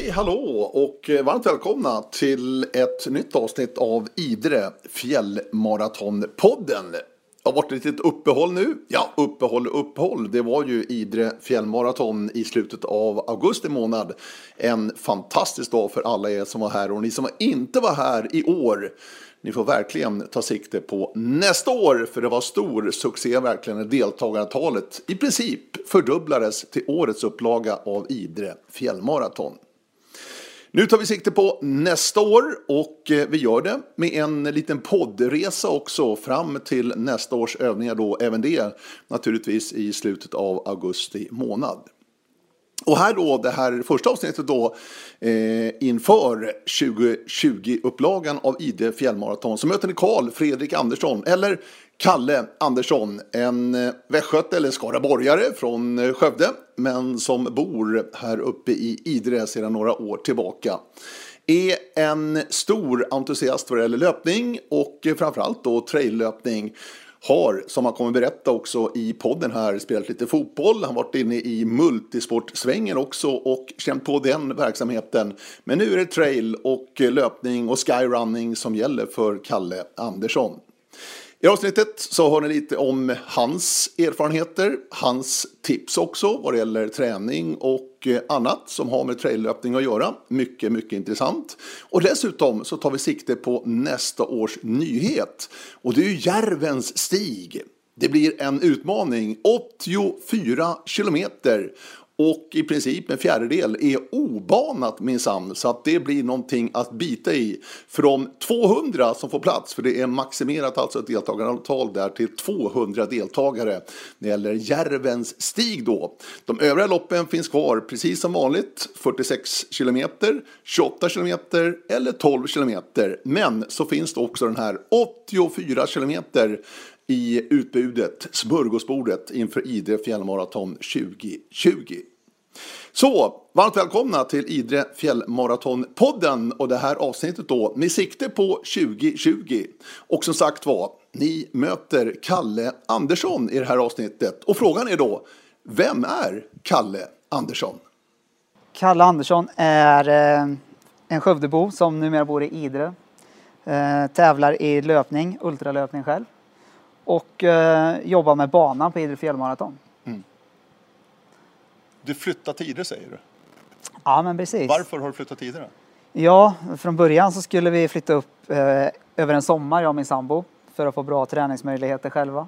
Hej hallå och varmt välkomna till ett nytt avsnitt av Idre fjällmaratonpodden. Det har varit ett litet uppehåll nu. Ja, uppehåll uppehåll. Det var ju Idre fjällmaraton i slutet av augusti månad. En fantastisk dag för alla er som var här och ni som inte var här i år. Ni får verkligen ta sikte på nästa år för det var stor succé verkligen när deltagartalet i princip fördubblades till årets upplaga av Idre fjällmaraton. Nu tar vi sikte på nästa år och eh, vi gör det med en liten poddresa också fram till nästa års övningar då, även det naturligtvis i slutet av augusti månad. Och här då, det här första avsnittet då eh, inför 2020-upplagan av ID fjällmaraton så möter ni Karl Fredrik Andersson eller Kalle Andersson, en eh, västgöte eller skaraborgare från eh, Skövde men som bor här uppe i Idre sedan några år tillbaka är en stor entusiast vad det gäller löpning och eh, framförallt då traillöpning har, som han kommer berätta också i podden här, spelat lite fotboll. Han har varit inne i multisportsvängen också och känt på den verksamheten. Men nu är det trail och löpning och skyrunning som gäller för Kalle Andersson. I avsnittet så hör ni lite om hans erfarenheter, hans tips också vad det gäller träning och eh, annat som har med traillöpning att göra. Mycket, mycket intressant. Och dessutom så tar vi sikte på nästa års nyhet och det är ju Järvens stig. Det blir en utmaning, 84 kilometer och i princip en fjärdedel är obanat minsann. Så att det blir någonting att bita i. För de 200 som får plats, för det är maximerat alltså ett deltagarantal där till 200 deltagare. När det gäller Järvens stig då. De övriga loppen finns kvar precis som vanligt. 46 kilometer, 28 kilometer eller 12 kilometer. Men så finns det också den här 84 kilometer i utbudet, smörgåsbordet inför Idre fjällmaraton 2020. Så, varmt välkomna till Idre fjällmaratonpodden och det här avsnittet då med sikte på 2020. Och som sagt var, ni möter Kalle Andersson i det här avsnittet. Och frågan är då, vem är Kalle Andersson? Kalle Andersson är eh, en Skövdebo som numera bor i Idre. Eh, tävlar i löpning, ultralöpning själv. Och eh, jobbar med banan på Idre fjällmaraton. Du flyttar tider säger du. Ja, men precis. Varför har du flyttat tider? Ja, från början så skulle vi flytta upp eh, över en sommar, jag och min sambo, för att få bra träningsmöjligheter själva.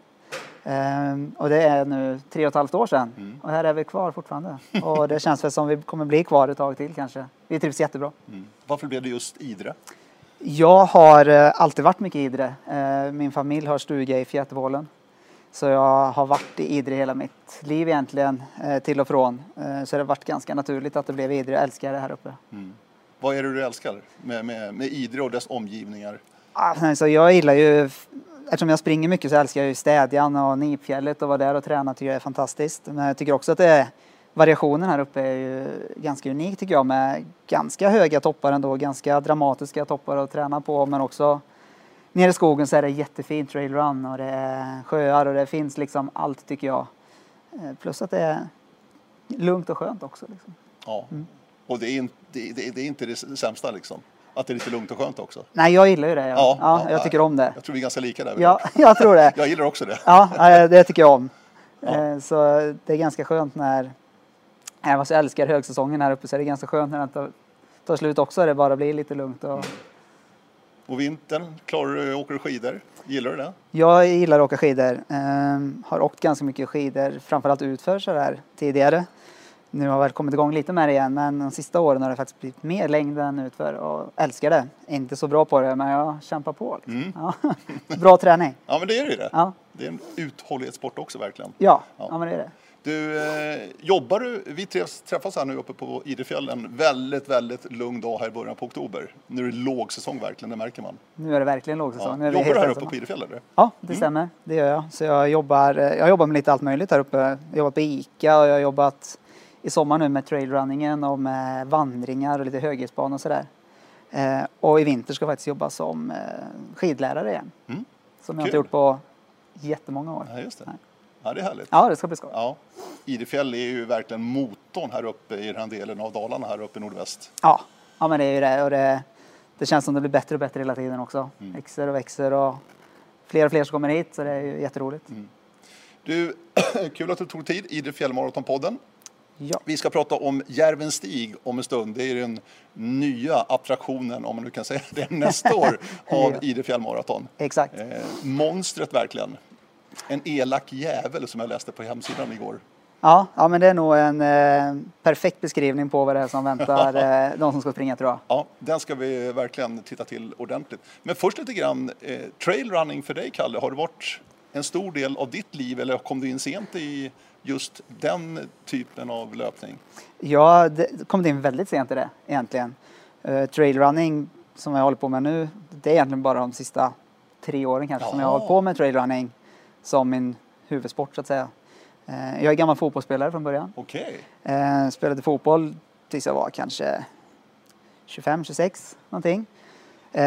Ehm, och det är nu tre och ett halvt år sedan Mm. och här är vi kvar fortfarande. och det känns väl som vi kommer bli kvar ett tag till kanske. Vi trivs jättebra. Mm. Varför blev det just Idre? Jag har eh, alltid varit mycket i Idre. Eh, min familj har stuga i Fjätervålen. Så jag har varit i Idre hela mitt liv egentligen, eh, till och från. Eh, Så det har varit ganska naturligt att det blev Idre. Jag älskar det här uppe. Vad är det du älskar med, med, med Idre och dess omgivningar? Ah, nej, Så jag gillar ju, eftersom jag springer mycket så älskar jag ju Städjan och Nipfjället och vara där och träna tycker jag är fantastiskt. Men jag tycker också att det är, variationen här uppe är ju ganska unik tycker jag med ganska höga toppar ändå, ganska dramatiska toppar att träna på men också nere i skogen så är det jättefint trailrun och det är sjöar och det finns liksom allt tycker jag. Eh, Plus att det är lugnt och skönt också. Liksom. Ja. Och det är, in, det, det, det är inte det sämsta liksom? Att det är lite lugnt och skönt också? Nej, jag gillar ju det. Ja, ja, jag tycker om det. Jag tror vi är ganska lika där. Ja, jag tror det. Jag gillar också det. Ja, eh, det tycker jag om. Ja. Eh, Så det är ganska skönt när, fast jag älskar högsäsongen här uppe så är det ganska skönt när den tar, tar slut också. Det bara blir lite lugnt. Och Och vintern, klarar du, åker skidor? Gillar du det? jag gillar att åka skidor. Ehm, har åkt ganska mycket skidor, framförallt utför sådär tidigare. Nu har jag väl kommit igång lite med det igen men de sista åren har det faktiskt blivit mer längd än utför och älskar det. Inte så bra på det men jag kämpar på. Liksom. Ja. bra träning. Ja, men det är ju det. Ja, Det är en uthållighetssport också verkligen. ja. Ja. ja men det är det. Du, eh, jobbar du, vi träffas, här nu uppe på Idrefjällen, väldigt, väldigt lugn dag här i början på oktober. Nu är det lågsäsong verkligen, det märker man. Nu är det verkligen lågsäsong. Ja. Jobbar du här uppe på Idrefjäll eller? Ja, det stämmer. Det gör jag. Så jag jobbar, eh, jag jobbar med lite allt möjligt här uppe. Jag har jobbat på ICA och jag har jobbat i sommar nu med trailrunningen och med vandringar och lite höghetsbana och sådär. Eh, och i vinter ska jag faktiskt jobba som eh, skidlärare igen. Mm. Som jag Kul. inte gjort på jättemånga år. Ja, just det. Nej. Ja, det är härligt. Ja, det ska bli skoj. Ja. Idefjäll är ju verkligen motorn här uppe i den här delen av Dalarna här uppe i nordväst. Ja, ja men det är ju det. Och det, det känns som det blir bättre och bättre hela tiden också. Mm. Växer och växer och fler och fler som kommer hit så det är ju jätteroligt. Mm. Du, kul att du tog tid, Idre Fjällmaratonpodden. Ja. Vi ska prata om Järvens stig om en stund. Det är den nya attraktionen, om man nu kan säga det, nästa år av Ja. Idre Fjällmaraton. Exakt. Eh, monstret verkligen. En elak jävel som jag läste på hemsidan igår. Ja, ja, men det är nog en eh, perfekt beskrivning på vad det är som väntar eh, de som ska springa tror jag. Ja, den ska vi verkligen titta till ordentligt. Men först lite grann, eh, trailrunning för dig Kalle, har det varit en stor del av ditt liv eller kom du in sent i just den typen av löpning? Jag det kom in väldigt sent i det egentligen. Uh, trailrunning som jag håller på med nu, det är egentligen bara de sista tre åren kanske som jag har hållit på med trailrunning som min huvudsport så att säga. Eh, jag är gammal fotbollsspelare från början. Okej, Eh, spelade fotboll tills jag var kanske 25, 26 någonting. Eh,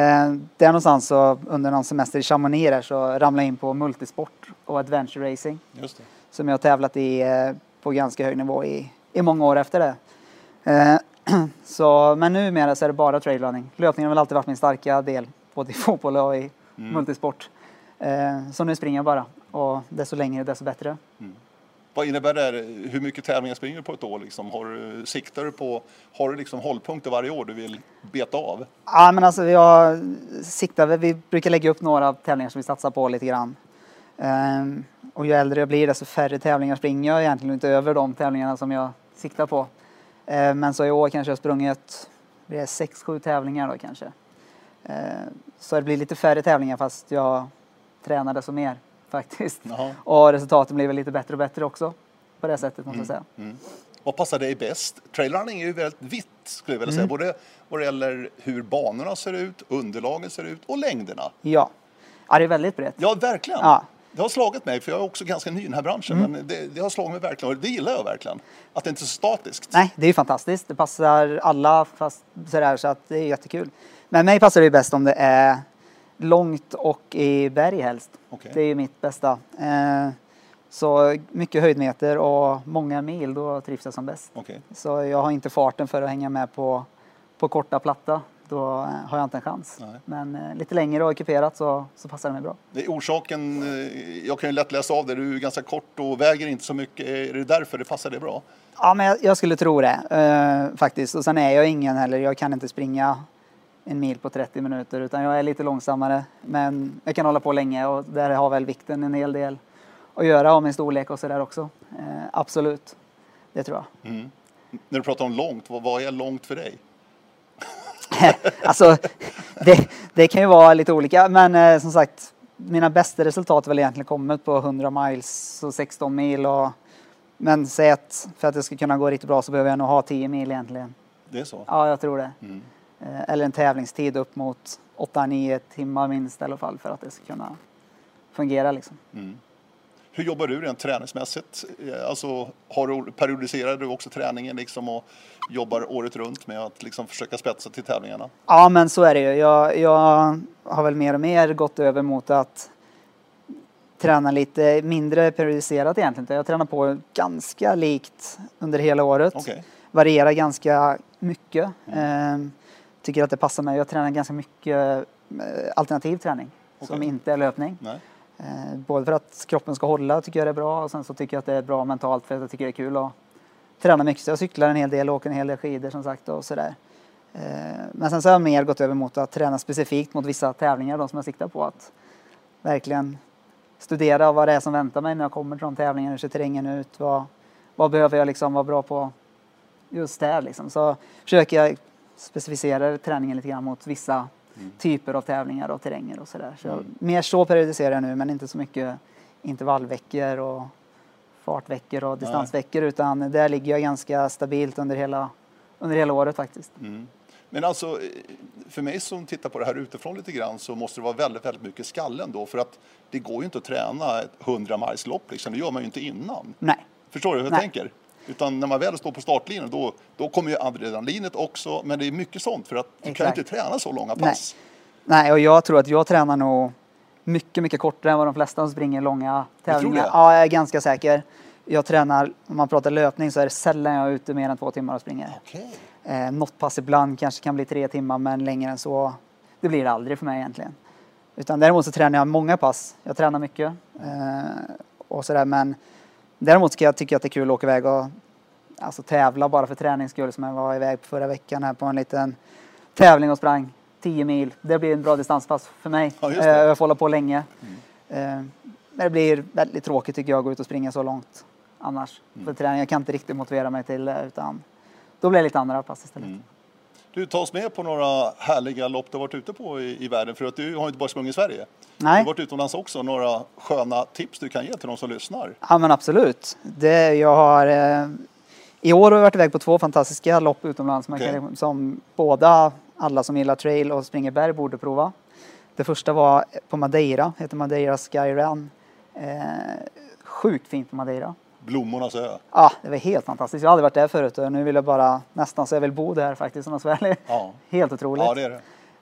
där någonstans så under någon semester i Chamonix där, så ramlade jag in på multisport och adventure racing just det. som jag har tävlat i på ganska hög nivå i, i många år efter det. Så, men numera så är det bara trailrunning. Löpningen har väl alltid varit min starka del både i fotboll och i Mm. multisport. Så nu springer jag bara och desto längre desto bättre. Vad innebär det? här? Hur mycket tävlingar springer du på ett år? Liksom? Har du, siktar du på, har du liksom hållpunkter varje år du vill beta av? Ja men alltså jag siktar, vi brukar lägga upp några tävlingar som vi satsar på lite grann. Ehm, och ju äldre jag blir desto färre tävlingar springer jag egentligen inte över de tävlingarna som jag siktar på. Ehm, men så i år kanske jag sprungit, det är sex, sju tävlingar då kanske. Ehm, så det blir lite färre tävlingar fast jag tränar desto mer faktiskt. Jaha. Och resultaten väl lite bättre och bättre också på det sättet måste jag säga. Mm. Vad passar dig bäst? Trailrunning är ju väldigt vitt skulle jag vilja Mm. säga. Både vad det gäller hur banorna ser ut, underlagen ser ut och längderna. Ja. ja, det är väldigt brett. Ja, verkligen. Ja. Det har slagit mig, för jag är också ganska ny i den här branschen, Mm. men det, det har slagit mig verkligen och det gillar jag verkligen. Att det inte är så statiskt. Nej, det är ju fantastiskt. Det passar alla fast sådär så att det är jättekul. Men mig passar det bäst om det är långt och i berg helst. Okej. Det är ju mitt bästa. Eh, så mycket höjdmeter och många mil, då trivs jag som bäst. Okej. Så jag har inte farten för att hänga med på, på korta platta. Då eh, har jag inte en chans. Nej. Men eh, lite längre och kuperat så, så passar det mig bra. Det är orsaken, eh, jag kan ju lätt läsa av det, du är ganska kort och väger inte så mycket. Är det därför det passar dig bra? Ja, men jag, jag skulle tro det faktiskt. Och sen är jag ingen heller. Jag kan inte springa en mil på 30 minuter utan jag är lite långsammare. Men jag kan hålla på länge och där har väl vikten en hel del att göra och min storlek och sådär också. Eh, absolut, det tror jag. Mm. När du pratar om långt, vad, vad är långt för dig? alltså, det, det kan ju vara lite olika men eh, som sagt mina bästa resultat har väl egentligen kommit på 100 miles och 16 mil och men säg att för att det ska kunna gå riktigt bra så behöver jag nog ha 10 mil egentligen. Det är så? Ja, jag tror det. Mm. Eh, Eller en tävlingstid upp mot 8-9 timmar minst i alla fall för att det ska kunna fungera liksom. Mm. Hur jobbar du rent träningsmässigt? Eh, Alltså, har du, periodiserar du också träningen liksom och jobbar året runt med att liksom försöka spetsa till tävlingarna? Ja, men så är det ju. Jag, jag har väl mer och mer gått över mot att träna lite mindre periodiserat egentligen. Jag tränar på ganska likt under hela året. Okej. Varierar ganska mycket. Eh, tycker att det passar mig. Jag tränar ganska mycket eh, alternativ träning som Okej. inte är löpning. Nej. Eh, både för att kroppen ska hålla tycker jag det är bra och sen så tycker jag att det är bra mentalt för att jag tycker det är kul att träna mycket. Så jag cyklar en hel del och åker en hel del skidor som sagt och sådär. Eh, men sen så har jag mer gått över mot att träna specifikt mot vissa tävlingar, de som jag siktar på. Att verkligen studera vad det är som väntar mig när jag kommer till de tävlingarna. Hur ser terrängen ut? Vad, vad behöver jag liksom vara bra på just där liksom. Så försöker jag specificera träningen lite grann mot vissa typer av tävlingar och terränger och sådär. Så Mm. mer så periodiserar jag nu men inte så mycket intervallveckor och fartveckor och distansveckor utan där ligger jag ganska stabilt under hela, under hela året faktiskt. Mm. Men alltså, eh, för mig som tittar på det här utifrån lite grann så måste det vara väldigt, väldigt mycket skallen då för att det går ju inte att träna ett 100 miles lopp liksom. Det gör man ju inte innan. Nej, Förstår du hur jag Nej. tänker? Utan när man väl står på startlinjen då, då kommer ju adrenalinet också. Men det är mycket sånt för att du kan Exakt. inte träna så långa Nej. pass. Nej och jag tror att jag tränar nog mycket, mycket kortare än vad de flesta som springer långa tror tävlingar. det? Ja, jag är ganska säker. Jag tränar, om man pratar löpning så är det sällan jag är ute mer än två timmar och springer. Okej. Eh, något pass ibland kanske kan bli tre timmar men längre än så, det blir det aldrig för mig egentligen. Utan däremot så tränar jag många pass. Jag tränar mycket. Eh, och sådär men däremot ska jag tycka att det är kul att åka iväg och alltså, tävla bara för tränings skull som jag var iväg på förra veckan här på en liten tävling och sprang 10 mil. Det blir en bra distanspass för mig. Ja, Eh. Mm. jag får hålla på länge. Eh, men det blir väldigt tråkigt tycker jag att gå ut och springa så långt annars. Mm. För träning. Jag kan inte riktigt motivera mig till det utan då blir det lite andra pass istället. Mm. Du, ta oss med på några härliga lopp du har varit ute på i, i världen. För att du har inte bara sprungit i Sverige. Du har Nej, varit utomlands också. Några sköna tips du kan ge till de som lyssnar. ja men absolut. Det, jag har, eh, I år har jag varit iväg på två fantastiska lopp utomlands Okej. kan, som båda, alla som gillar trail och springer berg borde prova. Det första var på Madeira, heter Madeira Sky Run. Eh, sjukt fint på Madeira. Blommornas ö. Ja, det var helt fantastiskt. Jag har aldrig varit där förut och nu vill jag bara nästan så jag vill bo där faktiskt om jag ska vara ärlig. Ja. Helt otroligt. ja, det är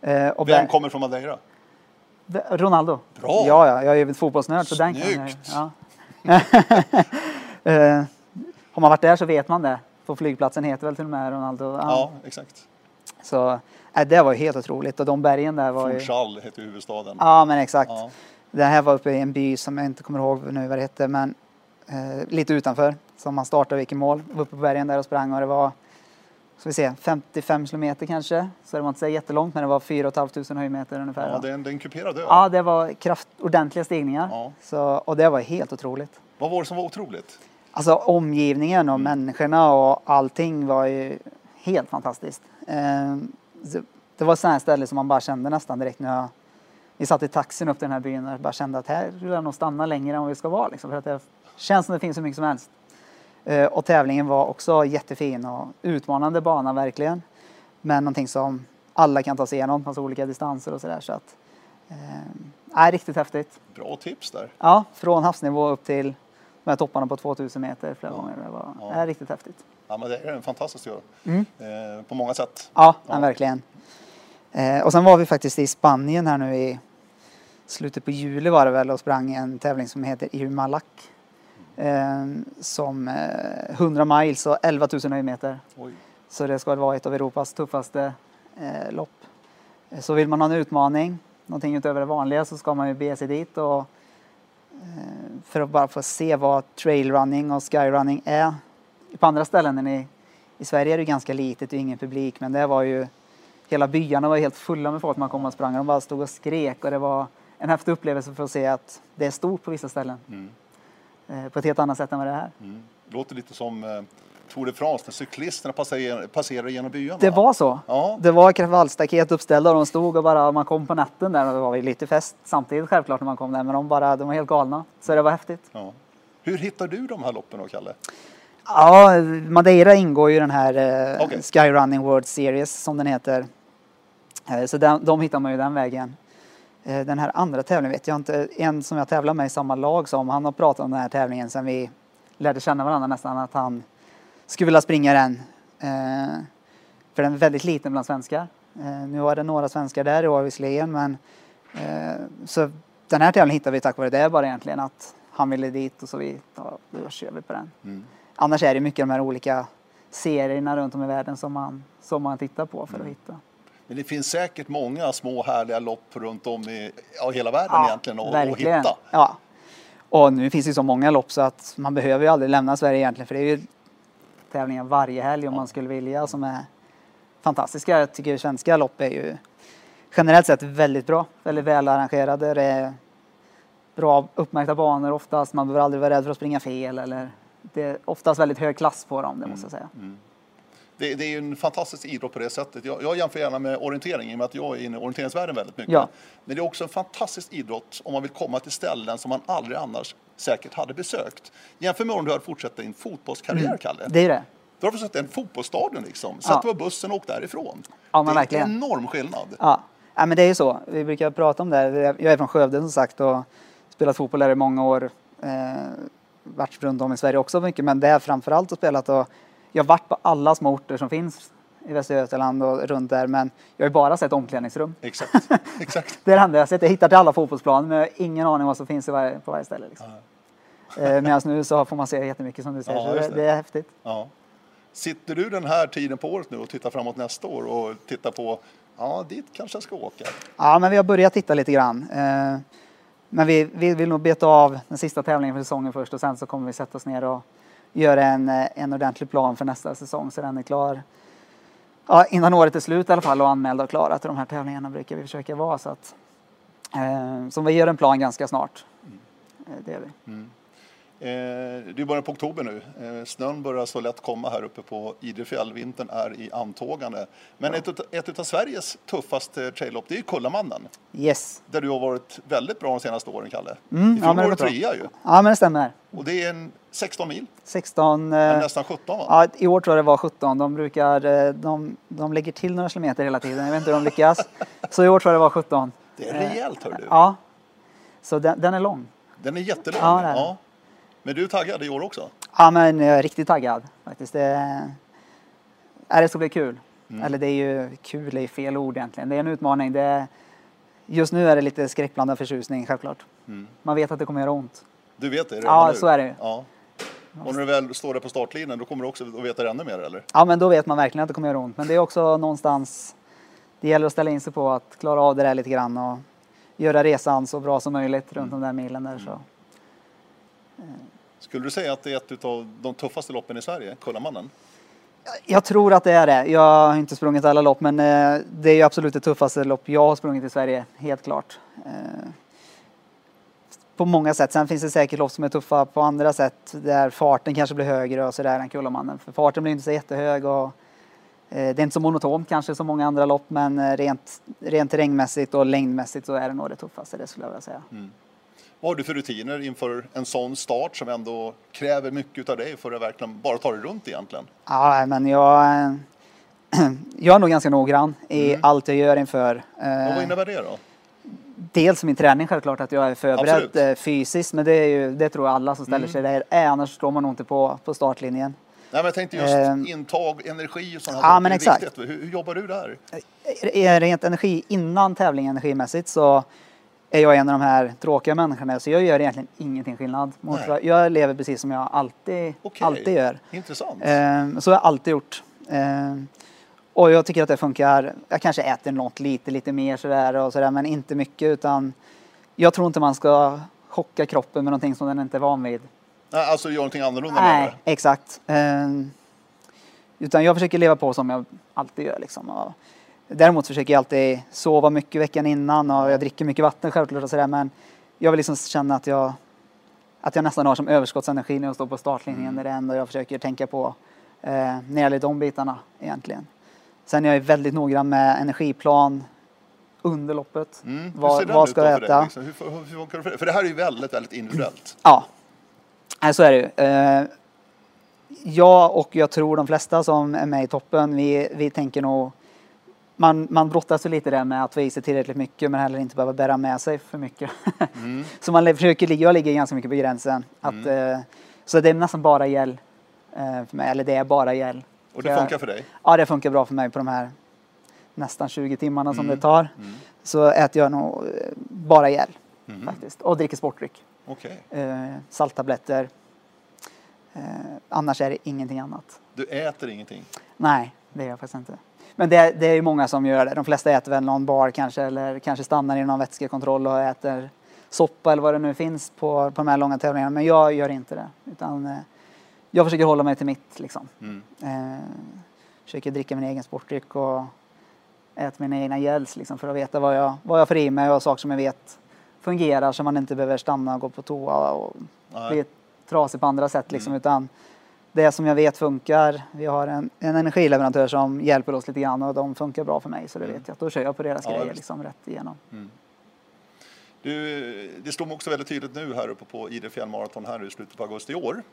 det. Eh, och Vem kommer från Madeira? Ronaldo. Bra. Ja, ja, jag är ju fotbollsnörd så den kan jag ju. Snyggt. Ja. eh, har man varit där så vet man det. På flygplatsen heter väl till och med Ronaldo. Ja. Ja, exakt. Så eh, det var ju helt otroligt och de bergen där var ju... Funchal heter huvudstaden. Ja, men exakt. Ja. Det här var uppe i en by som jag inte kommer ihåg nu vad det hette, men eh, lite utanför. Som man startade och gick i mål. Var uppe på bergen där och sprang och det var, ska vi se, 55 kilometer kanske. Så det var inte så jättelångt, men det var 4 500 höjdmeter ungefär. Ja, då. det är en, det är en kuperad ö. Ja, det var kraft, ordentliga stigningar. Ja. Så, och det var helt otroligt. Vad var det som var otroligt? Alltså omgivningen och Mm. människorna och allting var ju helt fantastiskt. Eh, så det var sådana här ställen som man bara kände nästan direkt när jag... Vi satt i taxin upp till den här byn och bara kände att här vill jag nog stanna längre än vad vi ska vara. Liksom, för att det känns som det finns så mycket som helst. Eh, och tävlingen var också jättefin och utmanande bana verkligen. Men någonting som alla kan ta sig igenom, alltså olika distanser och sådär. Så att, eh, är riktigt häftigt. Bra tips där. Ja, från havsnivå upp till de här topparna på 2000 meter flera Ja. gånger. Det var Ja. är riktigt häftigt. Ja, men det är en fantastisk ö. Mm. Eh, på många sätt. Ja, Ja. Verkligen. Eh, och sen var vi faktiskt i Spanien här nu i slutet på juli var det väl och sprang en tävling som heter Irmalak. Eh, som eh, 100 miles och 11 000 höjdmeter. Oj. Så det ska vara ett av Europas tuffaste eh, lopp. Eh, Så vill man ha en utmaning, någonting utöver det vanliga, så ska man ju bege sig dit och eh, för att bara få se vad trailrunning och skyrunning är. På andra ställen än i, i Sverige är det ganska litet, det är ingen publik, men det var ju hela byarna var helt fulla med folk man kom och sprang. De bara stod och skrek och det var en häftig upplevelse för att se att det är stort på vissa ställen. Mm. Eh, på ett helt annat sätt än vad det är här. Mm. Låter lite som eh, Tour de France när cyklisterna passerar, passerar genom byarna. Det var så. Ja. Det var kravallstaket uppställda och de stod och bara, man kom på natten där och det var lite fest samtidigt självklart när man kom där men de bara, de var helt galna. Så det var häftigt. ja. Hur hittar du de här loppen då, Kalle? Ja, Madeira ingår ju i den här eh, Okej. Skyrunning World Series som den heter. Eh, så den, de hittar man ju den vägen. Eh, den här andra tävlingen vet jag inte. En som jag tävlar med i samma lag som, han har pratat om den här tävlingen sen vi lärde känna varandra nästan att han skulle vilja springa den. Eh, för den är väldigt liten bland svenskar. Eh, nu var det några svenskar där i år visserligen men så den här tävlingen hittade vi tack vare det bara egentligen att han ville dit och så vi, ja, då kör vi på den. Mm. Annars är det mycket de här olika serierna runt om i världen som man, som man tittar på Mm. för att hitta. Men det finns säkert många små härliga lopp runt om i ja, hela världen egentligen att att verkligen. hitta. Ja. Och nu finns det så många lopp så att man behöver ju aldrig lämna Sverige egentligen för det är ju tävlingar varje helg om man skulle vilja som är fantastiska. Jag tycker svenska lopp är ju generellt sett väldigt bra, väldigt välarrangerade. Det är bra uppmärkta banor oftast, man behöver aldrig vara rädd för att springa fel eller det är oftast väldigt hög klass på dem, det måste jag säga. Det, det är en fantastisk idrott på det sättet. Jag, jag jämför gärna med orientering i och med att jag är inne i orienteringsvärlden väldigt mycket. Ja. Men det är också en fantastisk idrott om man vill komma till ställen som man aldrig annars säkert hade besökt. Jämför med om du hade fortsatt din fotbollskarriär, Kalle. Mm. Det är det. Du har försett en fotbollsstadion liksom. Ja. Sätt på bussen och åk därifrån. Ja, men det är verkligen. en enorm skillnad. Ja. ja, men det är ju så. Vi brukar prata om det. Jag är från Skövde som sagt och spelat fotboll där i många år. Eh, varit runt om i Sverige också mycket, men där framförallt och spelat och jag har varit på alla små orter som finns i Västra Götaland och runt där. Men jag har ju bara sett omklädningsrum. Exakt, exakt. Det är det enda jag har sett. Jag hittar till alla fotbollsplaner men jag har ingen aning vad som finns varje, på varje ställe. Liksom. Eh, Medan nu så får man se jättemycket som du säger. Ja, det, det. det är häftigt. Ja. Sitter du den här tiden på året nu och tittar framåt nästa år och tittar på, ja, dit kanske jag ska åka. Ja, men vi har börjat titta lite grann. Eh, Men vi, vi vill nog beta av den sista tävlingen för säsongen först och sen så kommer vi sätta oss ner och göra en, eh, en ordentlig plan för nästa säsong så den är klar ja, innan året är slut i alla fall och anmälda och klara till de här tävlingarna brukar vi försöka vara så att eh, så vi gör en plan ganska snart. Eh, Det gör vi. Eh, det är början på oktober nu. Eh, snön börjar så lätt komma här uppe på Idrefjäll. Vintern är i antågande. Men ett, utav- ett av Sveriges tuffaste traillopp, det är ju Kullamannen. Yes. Där du har varit väldigt bra de senaste åren, Kalle. Mm, I ja, fjol det var du trea ju. Ja men det stämmer. Och det är en 16 mil, 16 eh, nästan 17 va? Ja, i år tror jag det var 17. De brukar, eh, de, de lägger till några kilometer hela tiden. Jag vet inte hur de lyckas. Så i år tror jag det var 17. Det är rejält hör du. Ja. Så den, den är lång. Den är jättelång. Ja, är den. ja. Men du är taggad i år också? Ja, men jag är riktigt taggad faktiskt. Det, ja, det ska bli kul. Mm. Eller det är ju kul, är fel ord egentligen. Det är en utmaning. Det är, just nu är det lite skräckblandad förtjusning självklart. Mm. Man vet att det kommer göra ont. Du vet det Ja, så är det ju. Ja. Och när du väl står där på startlinjen, då kommer du också att veta det ännu mer eller? Ja, men då vet man verkligen att det kommer göra ont. Men det är också någonstans, det gäller att ställa in sig på att klara av det där lite grann och göra resan så bra som möjligt runt de där milen där. Så. Skulle du säga att det är ett av de tuffaste loppen i Sverige, Kullamannen? Jag tror att det är det. Jag har inte sprungit alla lopp men eh, det är ju absolut det tuffaste lopp jag har sprungit i Sverige, helt klart. På många sätt. Sen finns det säkert lopp som är tuffa på andra sätt där farten kanske blir högre och sådär än Kullamannen. För farten blir inte så jättehög och eh, det är inte så monotont kanske som många andra lopp men eh, rent, rent terrängmässigt och längdmässigt så är det nog det tuffaste, det skulle jag vilja säga. Vad har du för rutiner inför en sån start som ändå kräver mycket av dig för att verkligen bara ta dig runt egentligen? Ja, men jag, eh, jag är nog ganska noggrann i allt jag gör inför. Eh, vad innebär det då? Dels min träning självklart, att jag är förberedd Absolut. eh, fysiskt, men det, är ju, det tror jag alla som ställer sig där är, annars står man nog inte på, på startlinjen. Nej, men jag tänkte just Ehm. intag, energi och sådana Ja, men exakt. Hur, hur jobbar du där? Eh, Rent energi, innan tävling energimässigt så är jag en av de här tråkiga människorna, så jag gör egentligen ingenting skillnad. Mot jag lever precis som jag alltid, Okej. alltid gör. Intressant. Ehm, så har jag alltid gjort. Ehm, och jag tycker att det funkar. Jag kanske äter något lite, lite mer sådär och sådär, men inte mycket utan jag tror inte man ska chocka kroppen med någonting som den inte är van vid. Nej, alltså gör någonting annorlunda med Nej, exakt. Ehm, utan jag försöker leva på som jag alltid gör liksom. Och däremot försöker jag alltid sova mycket veckan innan och jag dricker mycket vatten självklart och sådär men jag vill liksom känna att jag att jag nästan har som överskottsenergi när jag står på startlinjen. Mm. Det är det enda jag försöker tänka på eh, när det gäller de bitarna egentligen. Sen är jag väldigt noggrann med energiplan under loppet. Mm. Vad- vad ska jag äta? Liksom? Hur, hur, hur funkar det för dig? För det här är ju väldigt, väldigt individuellt. Ja, så är det ju. Eh, jag och jag tror de flesta som är med i toppen, vi, vi tänker nog man, man brottas ju lite där med att få i sig tillräckligt mycket men heller inte behöva bära med sig för mycket. Mm. så man försöker ligga, jag ligger ganska mycket på gränsen. Att, eh, så det är nästan bara gel eh, för mig, eller det är bara gel. Och det jag- funkar för dig? Ja, det funkar bra för mig på de här nästan 20 timmarna som Mm. det tar. Mm. Så äter jag nog eh, bara gel Mhm. faktiskt och dricker sportdryck. Okej. Eh, salttabletter. Eh, annars är det ingenting annat. Du äter ingenting? Nej, det gör jag faktiskt inte. Men det, det är ju många som gör det. De flesta äter väl någon bar kanske eller kanske stannar i någon vätskekontroll och äter soppa eller vad det nu finns på, på de här långa tävlingarna. Men jag gör inte det. Utan eh, jag försöker hålla mig till mitt liksom. Mm. Eh, försöker dricka min egen sportdryck och äta mina egna gels liksom, för att veta vad jag, vad jag får i mig och saker som jag vet fungerar så man inte behöver stanna och gå på toa och Nej. bli trasig på andra sätt liksom, Mm. utan det som jag vet funkar. Vi har en, en energileverantör som hjälper oss lite grann och de funkar bra för mig så det Mm. vet jag då kör jag på deras Ja, grejer liksom rätt igenom. Du, det står också väldigt tydligt nu här uppe på Idre fjällmaraton här i slutet på augusti i år.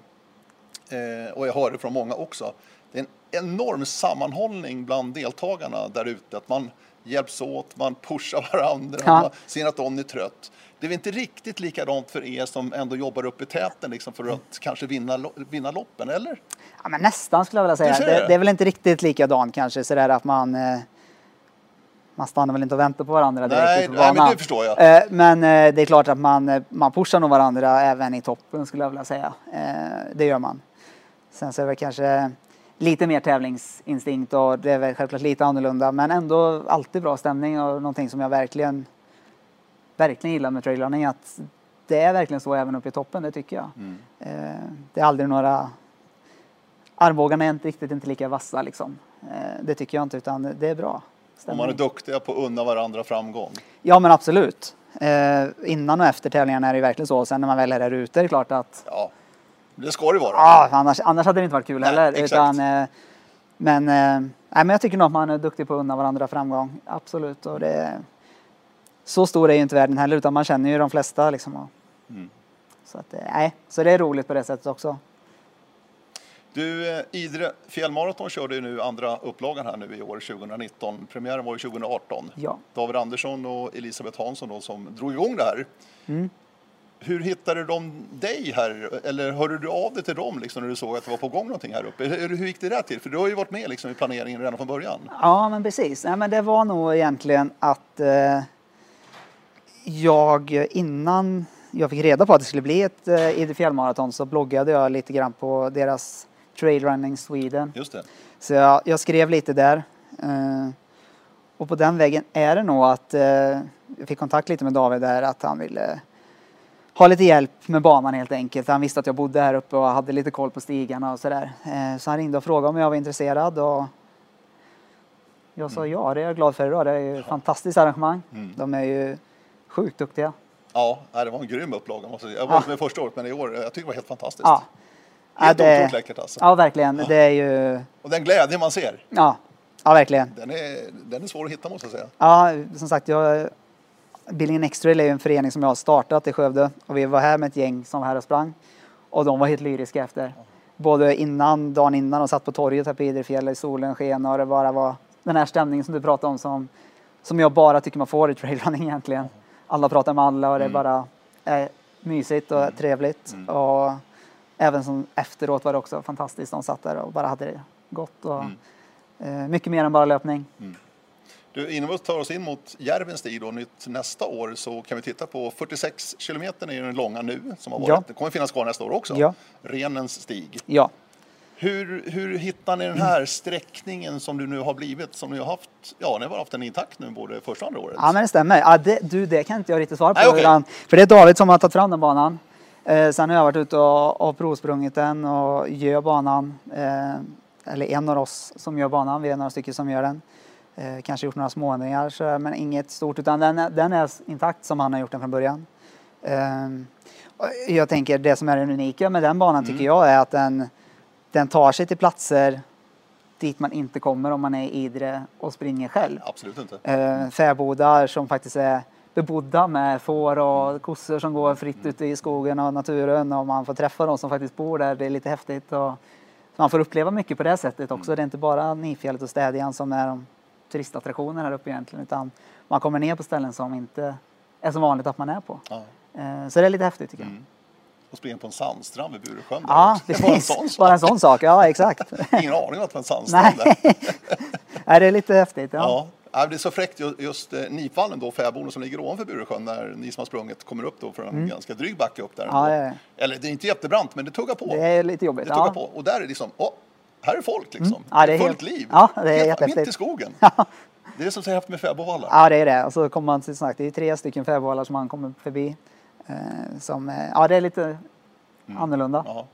Eh, och jag hör det från många också. Det är en enorm sammanhållning bland deltagarna där ute. Att man hjälps åt, man pushar varandra, Ja. man ser att någon är trött. Det är väl inte riktigt likadant för er som ändå jobbar upp i täten liksom för att kanske vinna, vinna loppen, eller? Ja, men nästan skulle jag vilja säga. Det? det är väl inte riktigt likadant kanske sådär att man eh, man stannar väl inte och väntar på varandra direkt Nej, på nej, men det förstår jag. Eh, men eh, det är klart att man, eh, man pushar nog varandra även i toppen skulle jag vilja säga. Det gör man. Sen så är det kanske lite mer tävlingsinstinkt och det är väl självklart lite annorlunda men ändå alltid bra stämning och någonting som jag verkligen verkligen gillar med trailrunning att det är verkligen så även uppe i toppen, det tycker jag. Mm. Det är aldrig några armbågarna är inte riktigt inte lika vassa liksom. Det tycker jag inte utan det är bra. Om man är duktiga på att unna varandra framgång. Ja men absolut. Eh, innan och efter tävlingarna är det ju verkligen så. Sen när man väl är där ute är det klart att Ja, det ska det vara. ah, annars, annars hade det inte varit kul Nej, heller. exakt. Utan, eh, men, eh, nej, men jag tycker nog att man är duktig på att unna varandra framgång. Absolut. Och det, så stor är ju inte världen heller utan man känner ju de flesta. Liksom, och, Mm. så, att, eh, nej, så det är roligt på det sättet också. Du, eh, Idre fjällmaraton körde ju nu andra upplagan här nu i år 2019. Premiären var ju 2018. Ja. David Andersson och Elisabeth Hansson då, som drog igång det här. Mm. Hur hittade de dig här? Eller hörde du av dig till dem liksom, när du såg att det var på gång någonting här uppe? Hur, hur gick det där till? För du har ju varit med liksom, i planeringen redan från början. Ja, men precis. Nej, men det var nog egentligen att eh, jag innan jag fick reda på att det skulle bli ett eh, Idre fjällmaraton så bloggade jag lite grann på deras Trail Running Sweden. Just det. Så jag, jag skrev lite där. Eh, och på den vägen är det nog att eh, jag fick kontakt lite med David där att han ville ha lite hjälp med banan helt enkelt. Han visste att jag bodde här uppe och hade lite koll på stigarna och sådär. Eh, så han ringde och frågade om jag var intresserad och jag sa ja, det är jag glad för idag. Det är ju ett fantastiskt arrangemang. Mm. De är ju sjukt duktiga. Ja, det var en grym upplaga. jag var Ja. med första året, men i år, jag tycker det var helt fantastiskt. Ja, Helt Ja, det- otroligt läckert alltså. ja verkligen. Det är ju, Och den glädje man ser, ja, ja verkligen. den är, den är svår att hitta måste jag säga. Ja, som sagt, jag, Billingen X-Trail är ju en förening som jag har startat i Skövde och vi var här med ett gäng som var här och sprang och de var helt lyriska efter. Både innan, dagen innan och satt på torget här på Idrefjället i solen sken och det bara var den här stämningen som du pratade om som, som jag bara tycker man får i trailrunning egentligen. Alla pratar med alla och det är bara är mysigt och trevligt. Och även som efteråt var det också fantastiskt. De satt där och bara hade det gott. Och, eh, mycket mer än bara löpning. Du, innan vi tar oss in mot Järvens stig nytt nästa år så kan vi titta på 46 kilometer är den långa nu som har varit. Ja. Det kommer finnas kvar nästa år också. Ja. Renens stig. Ja. Hur, hur hittar ni den här sträckningen som du nu har blivit, som ni har haft, ja ni har haft den intakt nu både första och andra året? Ja men det stämmer. Ja, det, du, det kan inte jag riktigt svara på. Nej, utan- För det är David som har tagit fram den banan. Eh, sen har jag varit ute och, och provsprungit den och gör banan. Eh, eller en av oss som gör banan. Vi är några stycken som gör den. Eh, kanske gjort några småändringar så, men inget stort. Utan den, är- den är intakt som han har gjort den från början. Eh, jag tänker det som är det unika med den banan Mm. tycker jag är att den, den tar sig till platser dit man inte kommer om man är i Idre och springer själv Absolut inte. eh, fäbodar som faktiskt är bebodda med får och kossor som går fritt ute i skogen och naturen och man får träffa de som faktiskt bor där. Det är lite häftigt. Och, man får uppleva mycket på det sättet också. Det är inte bara Nifjället och Städjan som är de turistattraktioner här uppe egentligen utan man kommer ner på ställen som inte är så vanligt att man är på. Ja. Eh, så det är lite häftigt tycker jag. Mm. Och springa på en sandstrand vid Buresjön. där Ja. Det var en precis. sån sak. Bara en sån sak. Ja, exakt. Ingen aning om att det var en sandstrand Nej. där. Nej, det är lite häftigt. Ja. Ja. Ja, det är så fräckt ju- just eh, Nipvallen då, fäboden som ligger ovanför Buresjön när ni som har sprungit kommer upp då för en ganska dryg backe upp där. Mm. Ja, det. Eller det är inte jättebrant men det tuggar på. Det är lite jobbigt. Det tuggar Ja. på. Och där är det liksom, åh, här är folk liksom. Mm. Ja, det är fullt helt- liv. ja, det är Helt-. Mitt i skogen. Det är som så häftigt med fäbodvallar. Ja, det är det. Och så kommer man till sagt, det är tre stycken fäbodvallar som man kommer förbi. Eh, som, eh, ja, det är lite annorlunda. Mm.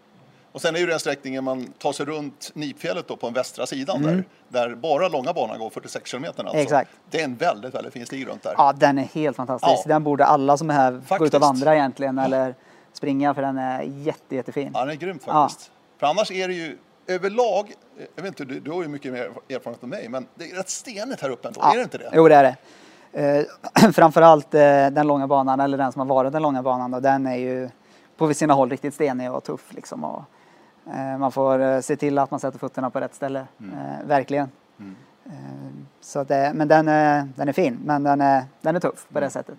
Ja. Och sen är ju den sträckningen man tar sig runt Nipfjället då på den västra sidan Mm. där, där bara långa banan går 46 kilometer alltså. Exakt. Det är en väldigt, väldigt fin stig runt där. Ja, den är helt fantastisk. Ja. Den borde alla som är här gå ut Faktiskt. och vandra egentligen eller springa för den är jätte, jättefin. Ja, den är grym faktiskt. För annars är det ju överlag, jag vet inte, du, du har ju mycket mer erfarenhet än mig, men det är rätt stenigt här uppe ändå, Ja. är det inte det? Jo, det är det. Eh, framförallt eh, den långa banan, eller den som har varit den långa banan, och den är ju på sina håll riktigt stenig och tuff. Liksom, och, man får eh, se till att man sätter fötterna på rätt ställe, Mm. eh, verkligen. Eh, så det, men den är, den är fin, men den är, den är tuff på det sättet.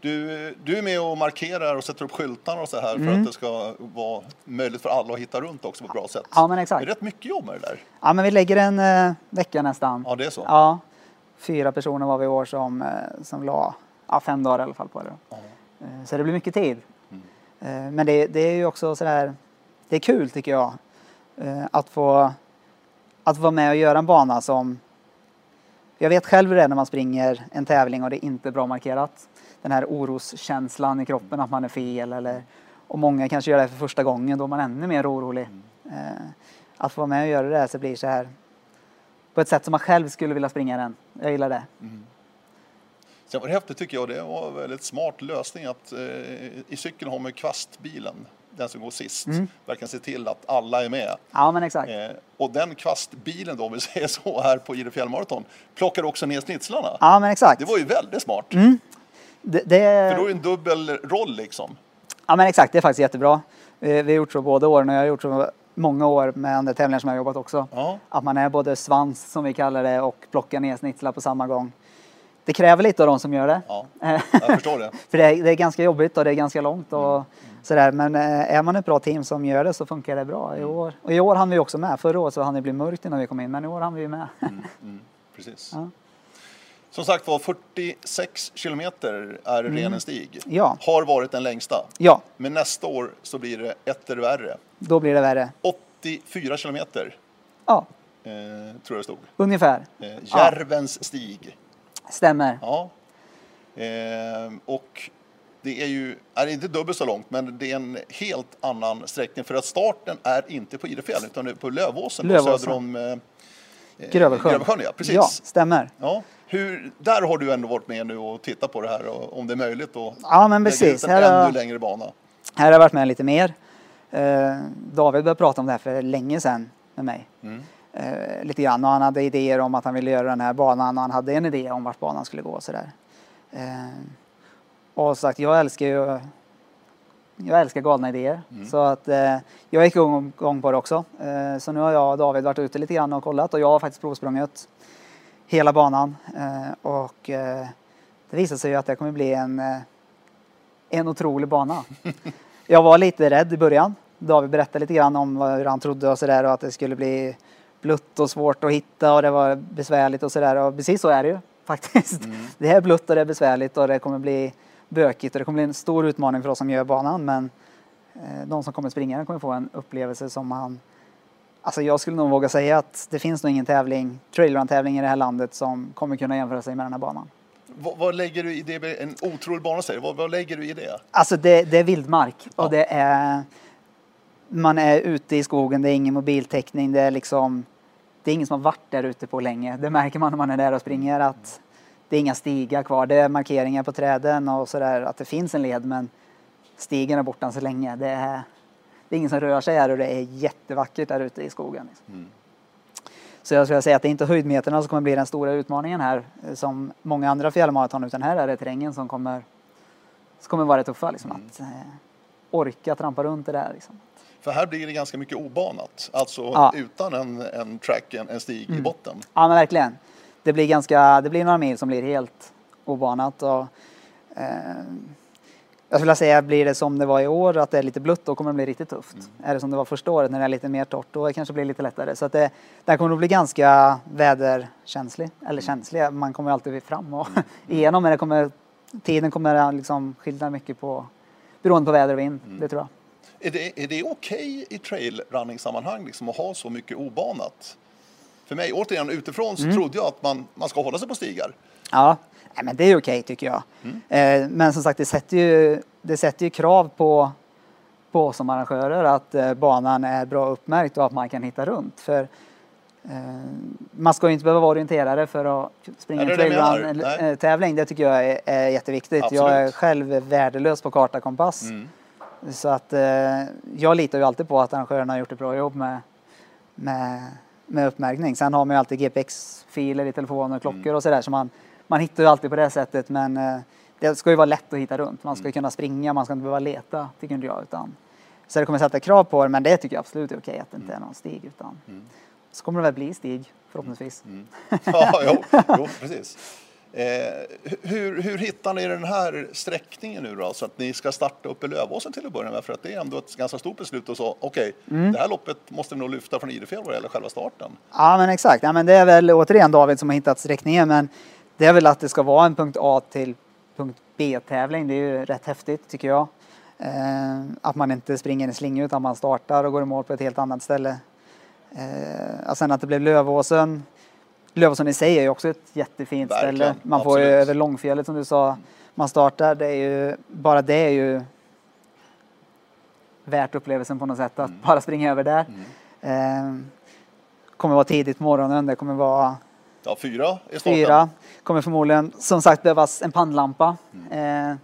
Du, du är med och markerar och sätter upp skyltar och så här för Mm. att det ska vara möjligt för alla att hitta runt också på ett bra sätt. Ja, men Det är exakt. rätt mycket jobb med det där. Ja, men vi lägger en eh, vecka nästan. Ja, det är så. Ja, fyra personer var vi i år som, eh, som la ja, fem dagar i alla fall på det. Eh, Så det blir mycket tid. Mm. Eh, Men det, det är ju också sådär, det är kul tycker jag. Eh, att få, att vara med och göra en bana som, jag vet själv hur det är när man springer en tävling och det är inte bra markerat. Den här oroskänslan i kroppen att man är fel eller, och många kanske gör det för första gången då är man ännu mer orolig. Eh, att få vara med och göra det här så blir så här på ett sätt som man själv skulle vilja springa den. Jag gillar det. Mm. Sen var det häftigt tycker jag, det var en väldigt smart lösning att eh, i cykeln har man ju kvastbilen, den som går sist, Mm. verkar se till att alla är med. Ja men exakt. Eh, och den kvastbilen då, om vi säger så, här på Idre fjällmaraton, plockar också ner snitslarna. Ja men exakt. Det var ju väldigt smart. Det, det, För då är det en dubbel roll liksom. Ja men exakt, det är faktiskt jättebra. Vi, vi har gjort så båda åren och jag har gjort så många år med andra tävlingar som jag har jobbat också. Ja. Att man är både svans som vi kallar det och plockar ner snitslar på samma gång. Det kräver lite av de som gör det. Ja, jag förstår det. För det är, det är ganska jobbigt och det är ganska långt och Mm. Sådär. Men eh, är man ett bra team som gör det så funkar det bra Mm. i år. Och i år hann vi också med. Förra året så hann det bli mörkt innan vi kom in men i år hann vi med. Precis. Ja. Som sagt var, 46 kilometer är renens stig. Mm. Ja. Har varit den längsta. ja, Men nästa år så blir det etter värre. då blir det värre. 84 kilometer, Ja, eh, tror jag det stod. ungefär. Eh, Järvens stig. Stämmer. Ja. Eh, och det är ju, är inte dubbelt så långt, men det är en helt annan sträckning. För att starten är inte på Idefjäll, utan det är på Lövåsen, Lövåsen. söder om eh, Grövelsjön. Grövelsjön, ja, precis. Ja, stämmer. Ja, hur, där har du ändå varit med nu och tittat på det här och om det är möjligt att Ja, men precis. Här har- ännu längre bana. Här har jag varit med lite mer. Eh, David började prata om det här för länge sedan med mig. Mm. Eh, lite grann och han hade idéer om att han ville göra den här banan och han hade en idé om vart banan skulle gå och sådär. Eh, som sagt, jag älskar ju jag älskar galna idéer. Så att eh, jag gick igång, igång på det också. Eh, så nu har jag och David varit ute lite grann och kollat och jag har faktiskt provsprungit hela banan. Eh, och eh, det visar sig ju att det kommer bli en, eh, en otrolig bana. Jag var lite rädd i början. David berättade lite grann om vad- hur han trodde och sådär och att det skulle bli blött och svårt att hitta och det var besvärligt och sådär och precis så är det ju faktiskt. Det är blött och det är besvärligt och det kommer bli bökigt och det kommer bli en stor utmaning för oss som gör banan men eh, de som kommer springa den kommer få en upplevelse som man Alltså jag skulle nog våga säga att det finns nog ingen tävling, trailrun-tävling i det här landet som kommer kunna jämföra sig med den här banan. Vad, vad lägger du i det? En otrolig bana säger vad, vad lägger du i det? Alltså det, det är vildmark Ja. och det är man är ute i skogen, det är ingen mobiltäckning, det är liksom det är ingen som har varit där ute på länge. Det märker man när man är där och springer att det är inga stigar kvar. Det är markeringar på träden och sådär att det finns en led men stigen är borta så länge. Det är, det är ingen som rör sig här och det är jättevackert där ute i skogen. Liksom. Så jag skulle säga att det är inte höjdmeterna som kommer bli den stora utmaningen här som många andra fjällmaraton utan här är det terrängen som kommer, som kommer vara det tuffa. Liksom, Att eh, orka trampa runt det där. Liksom. För här blir det ganska mycket obanat. Alltså Ja. utan en, en track, en, en stig i botten. Ja men verkligen. Det blir ganska, det blir några mil som blir helt obanat och eh, jag skulle säga blir det som det var i år att det är lite blött då kommer det bli riktigt tufft. Är det som det var första året när det är lite mer torrt då kanske det blir lite lättare. Så att det, det här kommer att bli ganska väderkänslig, eller känslig, man kommer alltid fram och igenom men det kommer, tiden kommer liksom skilja mycket på beroende på väder och vind, det tror jag. Är det, är det okej i trailrunning-sammanhang liksom, att ha så mycket obanat? För mig, återigen utifrån, så trodde jag att man, man ska hålla sig på stigar. Ja, nej, men det är okej tycker jag. Eh, men som sagt, det sätter ju, det sätter ju krav på, på oss som arrangörer att eh, banan är bra uppmärkt och att man kan hitta runt. För eh, man ska ju inte behöva vara orienterare för att springa en trailrun-tävling. Det tycker jag är, är jätteviktigt. Jag är Absolut. själv värdelös på karta kompass. Mm. Så att jag litar ju alltid på att arrangörerna har gjort ett bra jobb med, med, med uppmärkning. Sen har man ju alltid GPX-filer i telefoner och klockor och sådär så man, man hittar ju alltid på det sättet men eh, det ska ju vara lätt att hitta runt. Man ska ju kunna springa, man ska inte behöva leta tycker inte jag. Utan, så det kommer sätta krav på det men det tycker jag absolut är okej att det inte är någon stig. Utan, så kommer det väl bli stig förhoppningsvis. Mm. Ja, jo, jo precis. Eh, hur, hur hittar ni den här sträckningen nu då? Så att ni ska starta upp i Lövåsen till att börja med? För att det är ändå ett ganska stort beslut och så, okej, okay, mm. det här loppet måste vi nog lyfta från Idefjäll vad gäller själva starten. Ja, men exakt. Ja, men det är väl återigen David som har hittat sträckningen, men det är väl att det ska vara en punkt A till punkt B-tävling. Det är ju rätt häftigt tycker jag. Eh, att man inte springer en slinga utan man startar och går i mål på ett helt annat ställe. Eh, sen att det blev Lövåsen Lövåsen i sig är ju också ett jättefint Verkligen, ställe. Man får ju över Långfjället som du sa. Man startar, det är ju, bara det är ju värt upplevelsen på något sätt att mm. bara springa över där. Mm. Eh, kommer vara tidigt på morgonen, det kommer vara Ja, fyra är starten. Fyra. Kommer förmodligen som sagt behövas en pannlampa. Mm. Eh,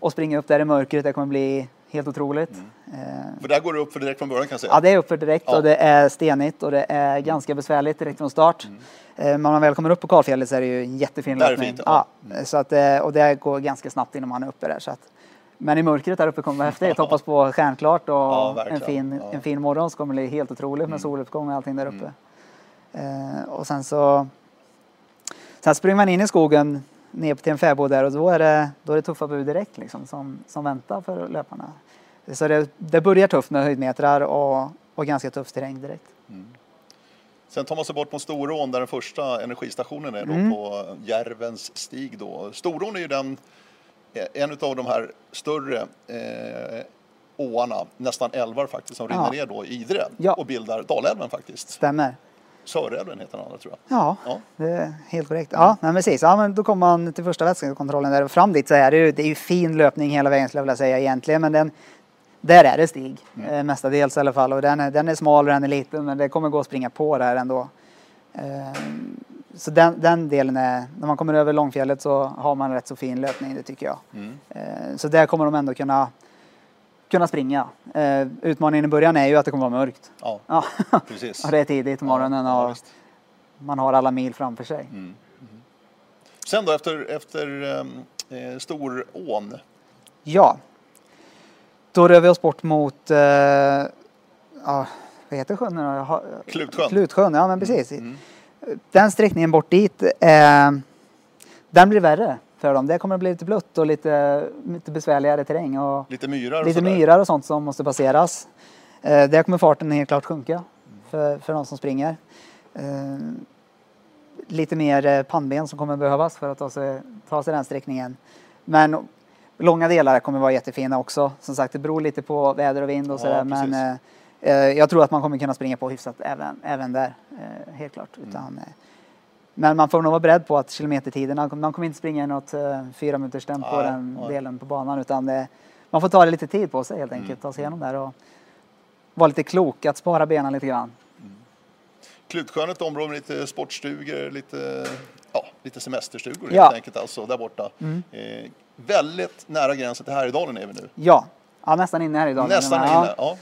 och springa upp där i mörkret, det kommer bli helt otroligt. Mm. Eh, för där går det upp för direkt från början kan jag säga. Ja, det är upp för direkt ja. och det är stenigt och det är mm. ganska besvärligt direkt från start. Mm. Eh, men när man väl kommer upp på kalfjället så är det ju en jättefin löpning. Ja. ja. Mm. Så att, eh, och det går ganska snabbt innan man är uppe där. Så att, men i mörkret där uppe kommer det vara häftigt. Hoppas på stjärnklart och ja, en, fin, en fin morgon så kommer det bli helt otroligt med mm. soluppgång och allting där uppe. Mm. och sen så sen springer man in i skogen ner till en fäbod där och då är det, då är det tuffa bud direkt liksom, som, som väntar för löparna. Så det, det börjar tufft med höjdmetrar och, och ganska tuff terräng direkt. Mm. Sen tar man sig bort mot Storån där den första energistationen är då mm. på Järvens stig då. Storån är ju den, en av de här större eh, åarna, nästan älvar faktiskt, som rinner ner då i Idre ja. och bildar Dalälven faktiskt. Stämmer. Sörälven heter den andra tror jag. Ja, ja. det är helt korrekt. Ja, men precis. Ja, men då kommer man till första vätskekontrollen där och fram dit så är det ju, det är ju fin löpning hela vägen skulle jag vilja säga egentligen. Men den, där är det stig, mm. mestadels i alla fall. Och den är, den är smal och den är liten men det kommer gå att springa på där ändå. Eh, så den, den delen är, när man kommer över Långfjället så har man rätt så fin löpning, det tycker jag. Mm. Eh, så där kommer de ändå kunna kunna springa. Utmaningen i början är ju att det kommer vara mörkt. Ja, ja. precis. och det är tidigt på morgonen och ja, man har alla mil framför sig. Mm. Mm. Sen då efter, efter eh, Storån? Ja, då rör vi oss bort mot, eh, ja, vad heter sjön nu Klutsjön. Klutsjön, ja men precis. Mm. Den sträckningen bort dit, eh, den blir värre för dem. Det kommer att bli lite blött och lite, lite besvärligare terräng. Och lite myrar och Lite myrar och sånt som måste passeras. Eh, där kommer farten helt klart sjunka för, för de som springer. Eh, lite mer eh, pannben som kommer behövas för att ta sig, ta sig den sträckningen. Men långa delar kommer vara jättefina också. Som sagt, det beror lite på väder och vind och ja, sådär. Men eh, eh, jag tror att man kommer kunna springa på hyfsat även, även där. Eh, helt klart. Mm. Utan, men man får nog vara beredd på att kilometertiderna, man kommer inte springa i något uh, fyra minuters tempo ja, den ja. delen på banan utan man får ta det lite tid på sig helt enkelt, mm. ta sig igenom där och vara lite klok, att spara benen lite grann. Mm. Klutsjön ett område med lite sportstugor, lite, ja, lite semesterstugor ja. helt enkelt alltså där borta. Mm. Eh, väldigt nära gränsen till Härjedalen är vi nu. Ja, ja nästan inne i Härjedalen. Nästan inne, ja.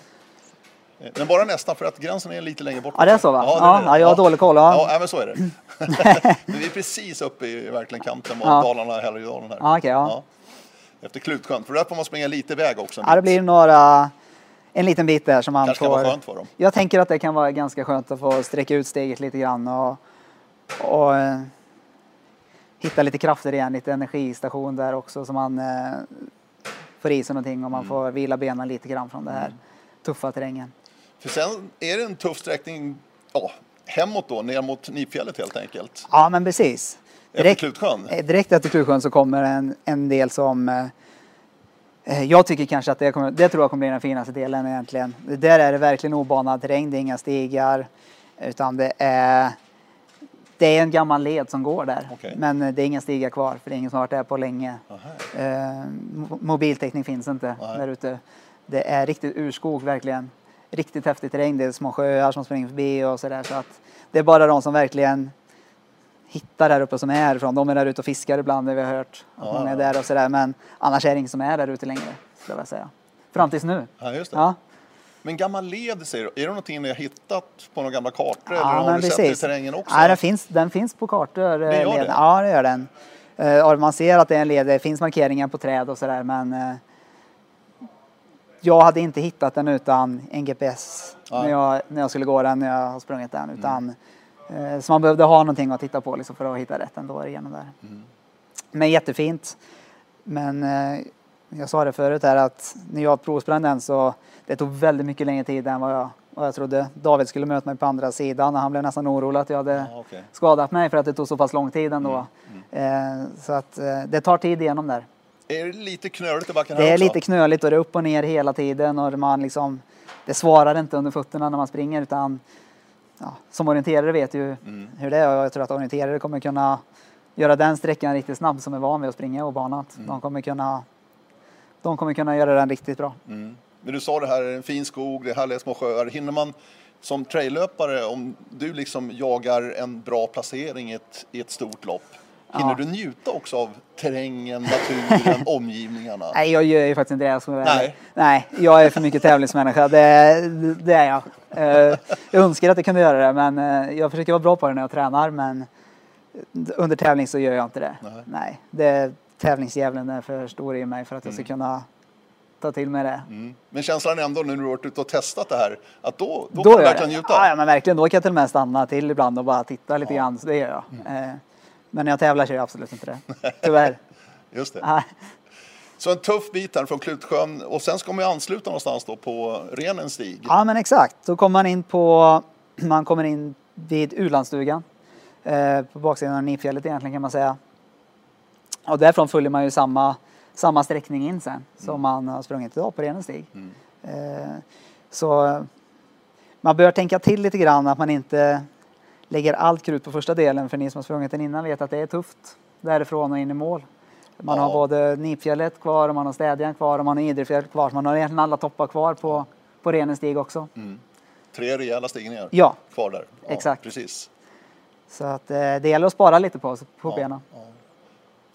Eh, men bara nästan för att gränsen är lite längre bort. Ja, det är så va? Ja, ja, ja jag har dålig koll. Ja. ja, men så är det. men vi är precis uppe i verkligen kanten mot ja. Dalarna, Härjedalen här. Ja, okay, ja. Efter Klutsjön, för där får man springa lite väg också. Ja, det blir några, en liten bit där som man Kanske får. kan vara skönt för dem. Jag tänker att det kan vara ganska skönt att få sträcka ut steget lite grann och, och uh, hitta lite krafter igen, lite energistation där också så man uh, får i sig någonting och man mm. får vila benen lite grann från det här mm. tuffa terrängen. För sen är det en tuff sträckning ja, hemåt då, ner mot Nipfjället helt enkelt. Ja, men precis. Direkt, efter Klutsjön? Eh, direkt efter Klutsjön så kommer en, en del som eh, eh, jag tycker kanske att det, kommer, det tror jag kommer bli den finaste delen egentligen. Där är det verkligen obanad terräng, det är inga stigar utan det är det är en gammal led som går där, okay. men det är inga stigar kvar för det är ingen som har varit där på länge. Eh, mobiltäckning finns inte där ute. Det är riktigt urskog verkligen riktigt häftig terräng. Det är små sjöar som springer förbi och sådär. Så att det är bara de som verkligen hittar där uppe som är härifrån. De är där ute och fiskar ibland, det vi har hört. Att ja, är där och sådär. Men annars är det ingen som är där ute längre, skulle jag säga. Fram tills nu. Ja, just det. Ja. Men gammal led säger du, är det någonting ni har hittat på några gamla kartor ja, eller har du sett i terrängen också? Ja, den finns, den finns på kartor. Det gör det? Ja, det gör den. Uh, man ser att det är en led, det finns markeringar på träd och sådär men uh, jag hade inte hittat den utan en GPS när jag, när jag skulle gå den, när jag har sprungit den. Utan, eh, så man behövde ha någonting att titta på liksom, för att hitta rätt ändå igenom där. Men jättefint. Men eh, jag sa det förut här att när jag provsprang den så det tog väldigt mycket längre tid än vad jag, vad jag trodde. David skulle möta mig på andra sidan och han blev nästan orolig att jag hade Ja, okej. skadat mig för att det tog så pass lång tid ändå. Mm, Eh, så att eh, det tar tid igenom där. Är det lite knöligt i backen här Det är också? lite knöligt och det är upp och ner hela tiden och man liksom, det svarar inte under fötterna när man springer utan ja, som orienterare vet ju Mm. hur det är och jag tror att orienterare kommer kunna göra den sträckan riktigt snabb som är van vid att springa obanat. Mm. De kommer kunna de kommer kunna göra den riktigt bra. Mm. Men du sa det här, en fin skog, det är härliga små sjöar. Hinner man som traillöpare, om du liksom jagar en bra placering i ett, i ett stort lopp, hinner Ja. du njuta också av terrängen, naturen, omgivningarna? Nej, jag gör ju faktiskt inte det. Ärlig. Nej. Nej, jag är för mycket tävlingsmänniska. Det, det är jag. Eh, Jag önskar att jag kunde göra det, men eh, jag försöker vara bra på det när jag tränar. Men under tävling så gör jag inte det. Nej. Nej, det, tävlingsdjävulen är för stor i mig för att jag ska Mm. kunna ta till mig det. Mm. Men känslan ändå när du har varit ute och testat det här, att då, då, Då kan du verkligen njuta? Ja, ja, men verkligen. Då kan jag till och med stanna till ibland och bara titta lite Ja. Mm. grann. Så det gör jag. Eh, Men när jag tävlar så gör jag absolut inte det. Tyvärr. Just det. Nej. Så en tuff bit här från Klutsjön och sen ska man ju ansluta någonstans då på Renens stig. Ja men exakt, då kommer man in på, man kommer in vid Ulandsstugan. Eh, på baksidan av Nifjället egentligen kan man säga. Och därifrån följer man ju samma, samma sträckning in sen som man har sprungit idag på Renenstig. Mm. Eh, så man bör tänka till lite grann att man inte lägger allt krut på första delen för ni som har sprungit den innan vet att det är tufft därifrån och in i mål. Man Ja. har både Nipfjället kvar och man har Städjan kvar och man har Idrefjället kvar. Så man har egentligen alla toppar kvar på, på Renenstig också. Mm. Tre rejäla stigningar Ja, kvar där. Ja, Exakt. Precis. så att eh, det gäller att spara lite på, på Ja, benen.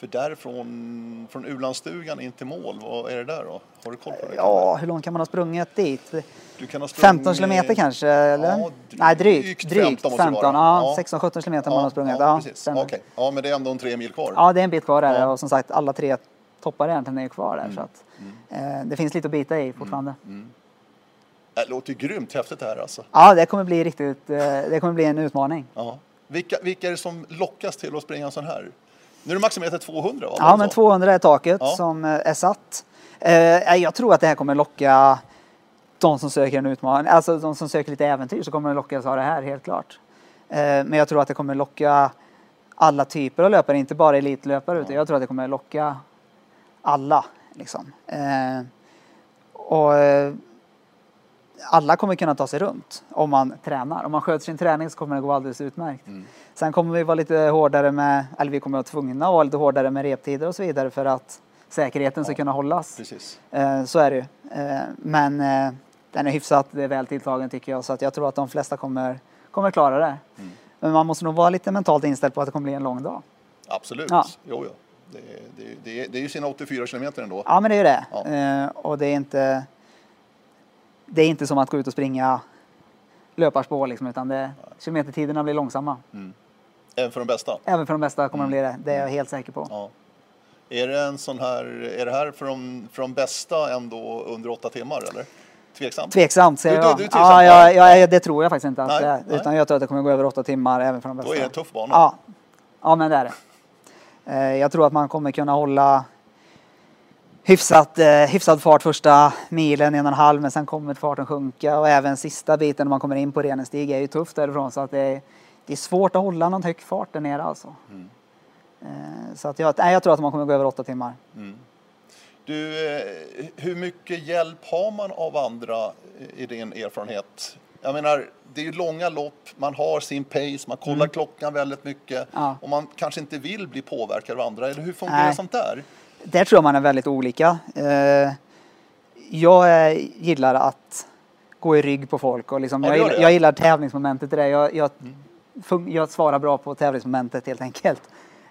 Ja. För därifrån, från Ulandsstugan in till mål, vad är det där då? Har du koll på det? Ja, hur långt kan man ha sprungit dit? Du kan ha sprungit- 15 kilometer kanske? Eller? Ja, Nej, drygt. Drygt 15 måste det 15, vara. ja, Ja. 16-17 kilometer Ja, man har sprungit. Ja, Ja, precis. stämmer. Okej. Ja, men det är ändå en tre mil kvar. Ja, det är en bit kvar där Ja. Mm. och som sagt alla tre toppar egentligen är kvar där. Så att, eh, det finns lite att bita i fortfarande. Det låter grymt häftigt det här alltså. Ja, det kommer bli riktigt, eh, det kommer bli en utmaning. Ja. Vilka, vilka är det som lockas till att springa en sån här? Nu är det maximerat till 200 va? Ja, men så? 200 är taket Ja. som eh, är satt. Eh, jag tror att det här kommer locka de som söker en utmaning, alltså de som söker lite äventyr så kommer det lockas av det här helt klart. Eh, men jag tror att det kommer locka alla typer av löpare, inte bara elitlöpare utan jag tror att det kommer locka alla. Liksom. Och alla kommer kunna ta sig runt om man tränar. Om man sköter sin träning så kommer det gå alldeles utmärkt. Mm. Sen kommer vi vara lite hårdare med, eller vi kommer vara tvungna att vara lite hårdare med reptider och så vidare för att säkerheten ska Ja. kunna hållas. Precis. Eh, så är det ju. Eh, men eh, den är hyfsat det är väl tilltagen tycker jag så att jag tror att de flesta kommer, kommer klara det. Mm. Men man måste nog vara lite mentalt inställd på att det kommer bli en lång dag. Absolut. Ja. Jo, jo. Det, det, det, det är ju sina 84 kilometer ändå. Ja men det är ju det. Ja. Och det är inte det är inte som att gå ut och springa löparspår liksom, utan det, kilometertiderna blir långsamma. Även för de bästa. Även för de bästa kommer de bli det. Det är jag helt säker på. Ja. Är det en sån här, är det här för de, för de bästa ändå under åtta timmar eller? Tveksamt? Tveksamt säger Du- du- jag. du tveksam? ja, ja, ja, ja, det tror jag faktiskt inte att Nej, det är. nej. Utan jag tror att det kommer gå över åtta timmar även för de Då bästa. är det en tuff bana. Ja, ja men det är det. Eh, Jag tror att man kommer kunna hålla hyfsat, eh, hyfsad fart första milen, en och en halv, men sen kommer farten sjunka och även sista biten när man kommer in på Renenstig är ju tufft därifrån så att det är, det är svårt att hålla någon hög fart där nere alltså. Mm. Eh, Så att jag, nej, jag tror att man kommer gå över åtta timmar. Du, eh, hur mycket hjälp har man av andra i din erfarenhet? Jag menar, det är ju långa lopp, man har sin pace, man kollar klockan väldigt mycket Mm. Ja. och man kanske inte vill bli påverkad av andra. Eller hur fungerar Nej. sånt där? Där tror jag man är väldigt olika. Eh, Jag gillar att gå i rygg på folk och liksom, Ja, jag, gillar, jag gillar tävlingsmomentet i det. Jag, jag, fun- jag svarar bra på tävlingsmomentet helt enkelt.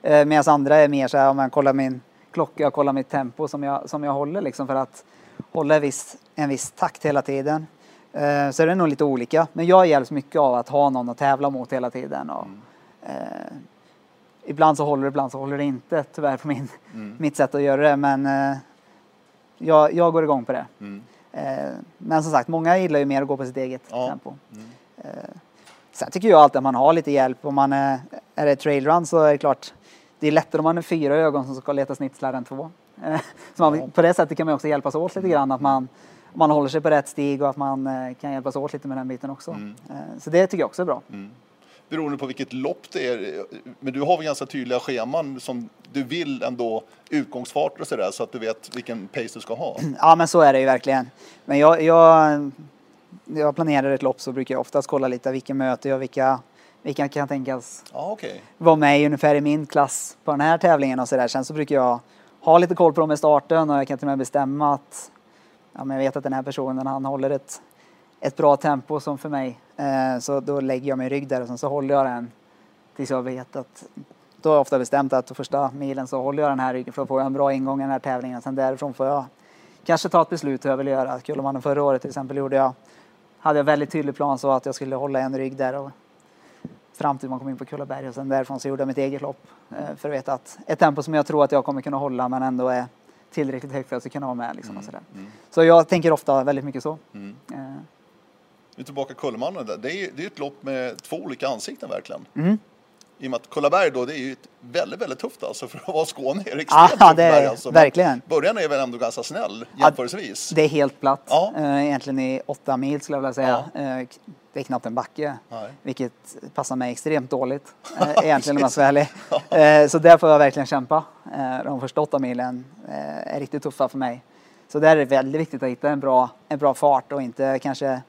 Eh, Medan andra är mer så här, om man kollar min klocka och kollar mitt tempo som jag, som jag håller liksom för att hålla en viss, en viss takt hela tiden. Eh, Så är det nog lite olika. Men jag hjälps mycket av att ha någon att tävla mot hela tiden. Och, eh, ibland så håller det, ibland så håller det inte tyvärr på min, Mm. mitt sätt att göra det. Men eh, jag, jag går igång på det. Mm. Eh, men som sagt, många gillar ju mer att gå på sitt eget Ja. tempo. Eh, sen tycker jag alltid att man har lite hjälp. Om man är, är det trailrun så är det klart, det är lättare om man är fyra ögon som ska leta snitslar än två. Eh, så man, På det sättet kan man också hjälpas åt lite grann. Att man, man håller sig på rätt stig och att man eh, kan hjälpas åt lite med den biten också. Eh, så det tycker jag också är bra. Beroende på vilket lopp det är. Men du har väl ganska tydliga scheman som du vill ändå utgångsfarter och sådär så att du vet vilken pace du ska ha. Ja men så är det ju verkligen. Men jag, jag, jag planerar ett lopp så brukar jag oftast kolla lite vilka möter jag, vilka, vilka kan tänkas Ja, okej. vara med ungefär i min klass på den här tävlingen och sådär. Sen så brukar jag ha lite koll på dem i starten och jag kan till och med bestämma att ja, men jag vet att den här personen han håller ett, ett bra tempo som för mig. Eh, så då lägger jag mig i rygg där och sen så håller jag den tills jag vet att då har jag ofta bestämt att första milen så håller jag den här ryggen för då får jag en bra ingång i den här tävlingen. Sen därifrån får jag kanske ta ett beslut hur jag vill göra. Kullamannen förra året till exempel gjorde jag, hade jag väldigt tydlig plan så att jag skulle hålla en rygg där och fram till man kom in på Kullaberg och sen därifrån så gjorde jag mitt eget lopp eh, för att veta att ett tempo som jag tror att jag kommer kunna hålla men ändå är tillräckligt högt för att jag ska kunna vara med. Liksom, och sådär. Så jag tänker ofta väldigt mycket så. Mm. Nu tillbaka Kullamannen där. Det är ju det är ett lopp med två olika ansikten verkligen. Mm. I och med att Kullaberg då, det är ju väldigt, väldigt tufft alltså. För att vara Skåne är det Ja, extremt tufft det är berg, alltså. Verkligen. Början är väl ändå ganska snäll jämförelsevis. Det är helt platt. Ja. Eh, egentligen i åtta mil skulle jag vilja säga. Eh, det är knappt en backe. Nej. Vilket passar mig extremt dåligt. Eh, egentligen om jag ska vara ärlig. Eh, så där får jag verkligen kämpa. De första åtta milen är riktigt tuffa för mig. Så där är det väldigt viktigt att hitta en bra, en bra fart och inte kanske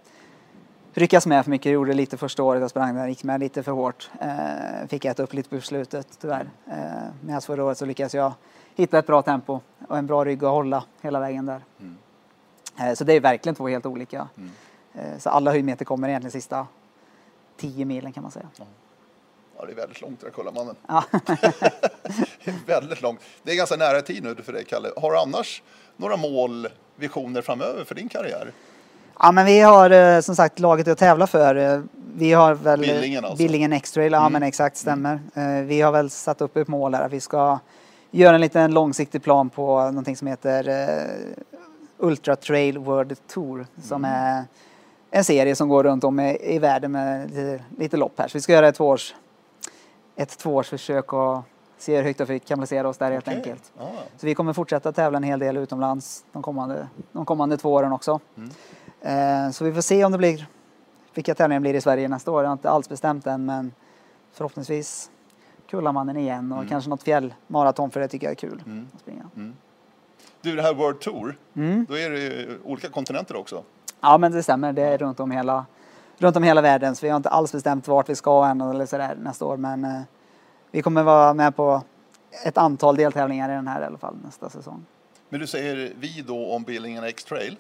ryckas med för mycket. Jag gjorde lite första året jag sprang där, gick med lite för hårt. Eh, fick äta upp lite på slutet tyvärr. Eh, Medan förra året så lyckades jag hitta ett bra tempo och en bra rygg att hålla hela vägen där. Eh, så det är verkligen två helt olika. Eh, så alla höjdmeter kommer egentligen sista tio milen kan man säga. Ja, det är väldigt långt Kullamannen. Ja. Det är väldigt långt. Det är ganska nära tid nu för dig Kalle. Har du annars några mål, visioner framöver för din karriär? Ja men vi har eh, som sagt laget att tävla för. Eh, Vi har väl Billingen alltså? Billingen X-Trail, ja men exakt stämmer. Eh, Vi har väl satt upp ett mål här att vi ska göra en liten långsiktig plan på någonting som heter Ultra Trail World Tour som är en serie som går runt om i, i världen med lite, lite lopp här. Så vi ska göra ett tvåårs, ett tvåårsförsök och se hur högt vi kan placera oss där helt enkelt. Ja. Så vi kommer fortsätta tävla en hel del utomlands de kommande, de kommande två åren också. Eh, så vi får se om det blir vilka tävlingar det blir i Sverige nästa år. Jag har inte alls bestämt än men förhoppningsvis Kullamannen igen och kanske något fjällmaraton för det tycker jag är kul att springa. Du, det här World Tour, Mm. då är det olika kontinenter också. Ja men det stämmer, det är runt om hela, runt om hela världen så vi har inte alls bestämt vart vi ska än eller sådär nästa år men eh, vi kommer vara med på ett antal deltävlingar i den här i alla fall nästa säsong. Men du säger vi då om Billingen X-Trail.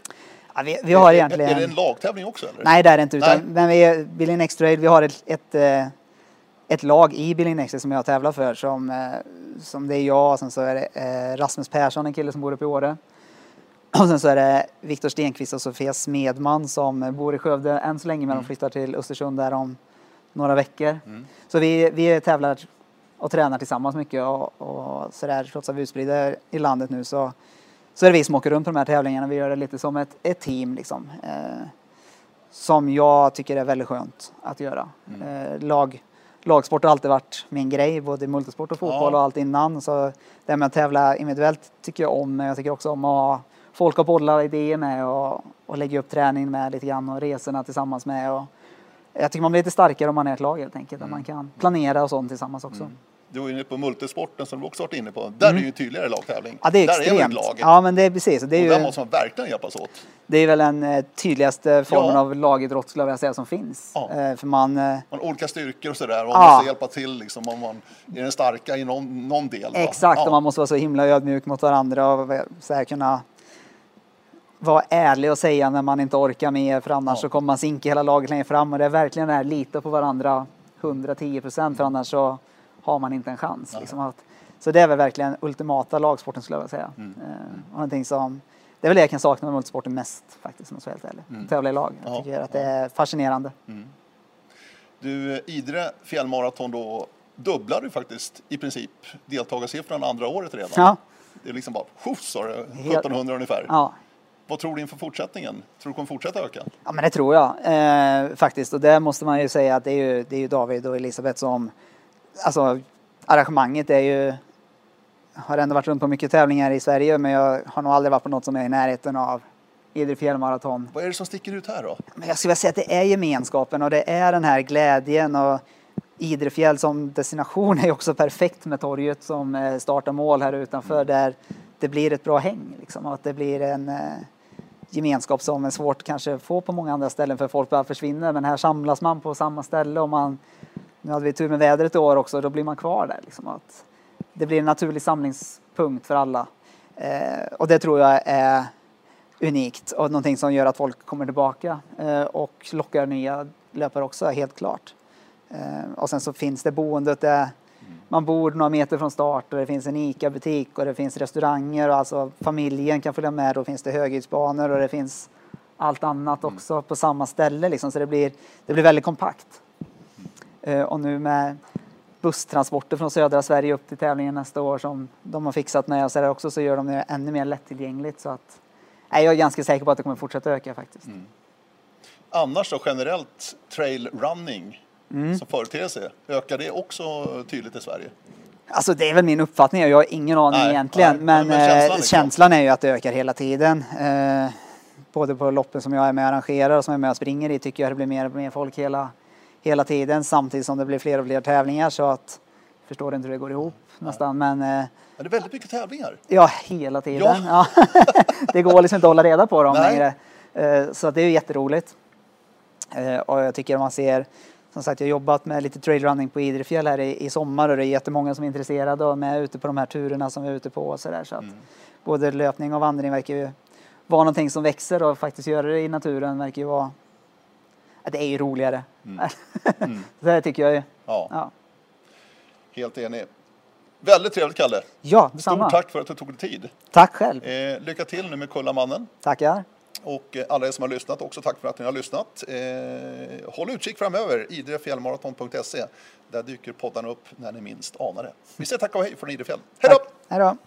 Ja, vi, vi har Är- egentligen... Är det en lagtävling också eller? Nej, det är det inte. Utan, Nej. men vi är Billing X-Trail, vi har ett, ett, eh, ett lag i Billing X som jag tävlar för som, eh, som det är jag och sen så är det eh, Rasmus Persson, en kille som bor uppe i Åre. Och sen så är det Viktor Stenqvist och Sofia Smedman som bor i Skövde än så länge men de flyttar till Östersund där om några veckor. Så vi, vi tävlar och tränar tillsammans mycket och, och sådär trots att vi är utspridda i landet nu så, så är det vi som åker runt på de här tävlingarna. Vi gör det lite som ett, ett team liksom. Eh, som jag tycker är väldigt skönt att göra. Eh, lag, lagsport har alltid varit min grej, både multisport och fotboll Ja. och allt innan. Så det med att tävla individuellt tycker jag om, men jag tycker också om att ha folk att bolla idéer med och, och lägga upp träning med lite grann och resorna tillsammans med. Och jag tycker man blir lite starkare om man är ett lag helt enkelt, att man kan planera och sånt tillsammans också. Du var inne på multisporten som du också varit inne på. Där är det ju en tydligare lagtävling. Mm. Ja, det är där är man extremt. ett lag. Ja, men det är precis. Det är och ju... där måste man verkligen hjälpas åt. Det är väl den eh, tydligaste formen Ja. av lagidrott skulle jag vilja säga som finns. Ja. Eh, för man, eh, Man har olika styrkor och sådär. Och Ja. man måste hjälpa till liksom, om man är den starka i någon, någon del. exakt, Ja. och man måste vara så himla ödmjuk mot varandra och så här, kunna vara ärlig och säga när man inte orkar mer för annars så kommer man sinka hela laget längre fram och det är verkligen det här lita på varandra 110 procent för annars så har man inte en chans. Liksom, att, så det är väl verkligen ultimata lagsporten skulle jag vilja säga. Mm. Eh, och någonting som, det är väl det jag kan sakna med multisporten mest faktiskt om jag ska helt ärlig. Tävla i lag. Jag Mm. Ja, tycker att det är fascinerande. Du, Idre fjällmaraton då dubblar du faktiskt i princip deltagarsiffran andra året redan. Ja. Det är liksom bara tjoff sa du, Helt- 1700 ungefär. Ja, Vad tror du inför fortsättningen? Tror du kommer fortsätta öka? Ja, men det tror jag eh, faktiskt. Och det måste man ju säga att det är ju, det är ju David och Elisabeth som, alltså arrangemanget är ju, har ändå varit runt på mycket tävlingar i Sverige, men jag har nog aldrig varit på något som är i närheten av Idre fjällmaraton. Vad är det som sticker ut här då? Men jag skulle vilja säga att det är gemenskapen och det är den här glädjen och Idrefjäll som destination är ju också perfekt med torget som eh, start och mål här utanför där det blir ett bra häng liksom och att det blir en eh, gemenskap som är svårt kanske få på många andra ställen för folk bara försvinner men här samlas man på samma ställe och man nu hade vi tur med vädret i år också då blir man kvar där liksom att det blir en naturlig samlingspunkt för alla eh, och det tror jag är unikt och någonting som gör att folk kommer tillbaka eh, och lockar nya löpare också helt klart. Eh, och sen så finns det boendet där man bor några meter från start och det finns en ICA-butik och det finns restauranger och alltså familjen kan följa med. Då finns det höghöjdsbanor och det finns allt annat mm. också på samma ställe liksom, så det blir, det blir väldigt kompakt. Eh, och nu med busstransporter från södra Sverige upp till tävlingen nästa år som de har fixat med och så också så gör de det ännu mer lättillgängligt så att nej, jag är ganska säker på att det kommer fortsätta öka faktiskt. Mm. Annars då generellt trail running mm. som företeelse. Ökar det också tydligt i Sverige? Alltså det är väl min uppfattning, jag har ingen aning nej, egentligen. Nej, men, men känslan, eh, liksom. känslan, är ju att det ökar hela tiden. Eh, både på loppen som jag är med och arrangerar och som jag är med och springer i tycker jag det blir mer och mer folk hela, hela tiden samtidigt som det blir fler och fler tävlingar så att jag förstår inte hur det går ihop nej. nästan men eh, är det väldigt mycket tävlingar? Ja, hela tiden. Ja. ja. det går liksom inte att hålla reda på dem längre. Eh, så det är jätteroligt. Eh, och jag tycker man ser som sagt, jag har jobbat med lite trailrunning på Idrefjäll här i, i, sommar och det är jättemånga som är intresserade och med ute på de här turerna som vi är ute på och så där. Så att mm. både löpning och vandring verkar ju vara någonting som växer och faktiskt göra det i naturen verkar ju vara det är ju roligare. Mm. Mm. det tycker jag ju. Ja. ja. Helt enig. Väldigt trevligt Kalle. Ja, detsamma. Stort tack för att du tog dig tid. Tack själv. Eh, lycka till nu med Kullamannen. Tackar. Och eh, alla er som har lyssnat, också tack för att ni har lyssnat. Eh, håll utkik framöver, idrefjällmaraton.se. Där dyker poddarna upp när ni minst anar det. Vi säger tack och hej från Idrefjäll. Hej då! Hej då!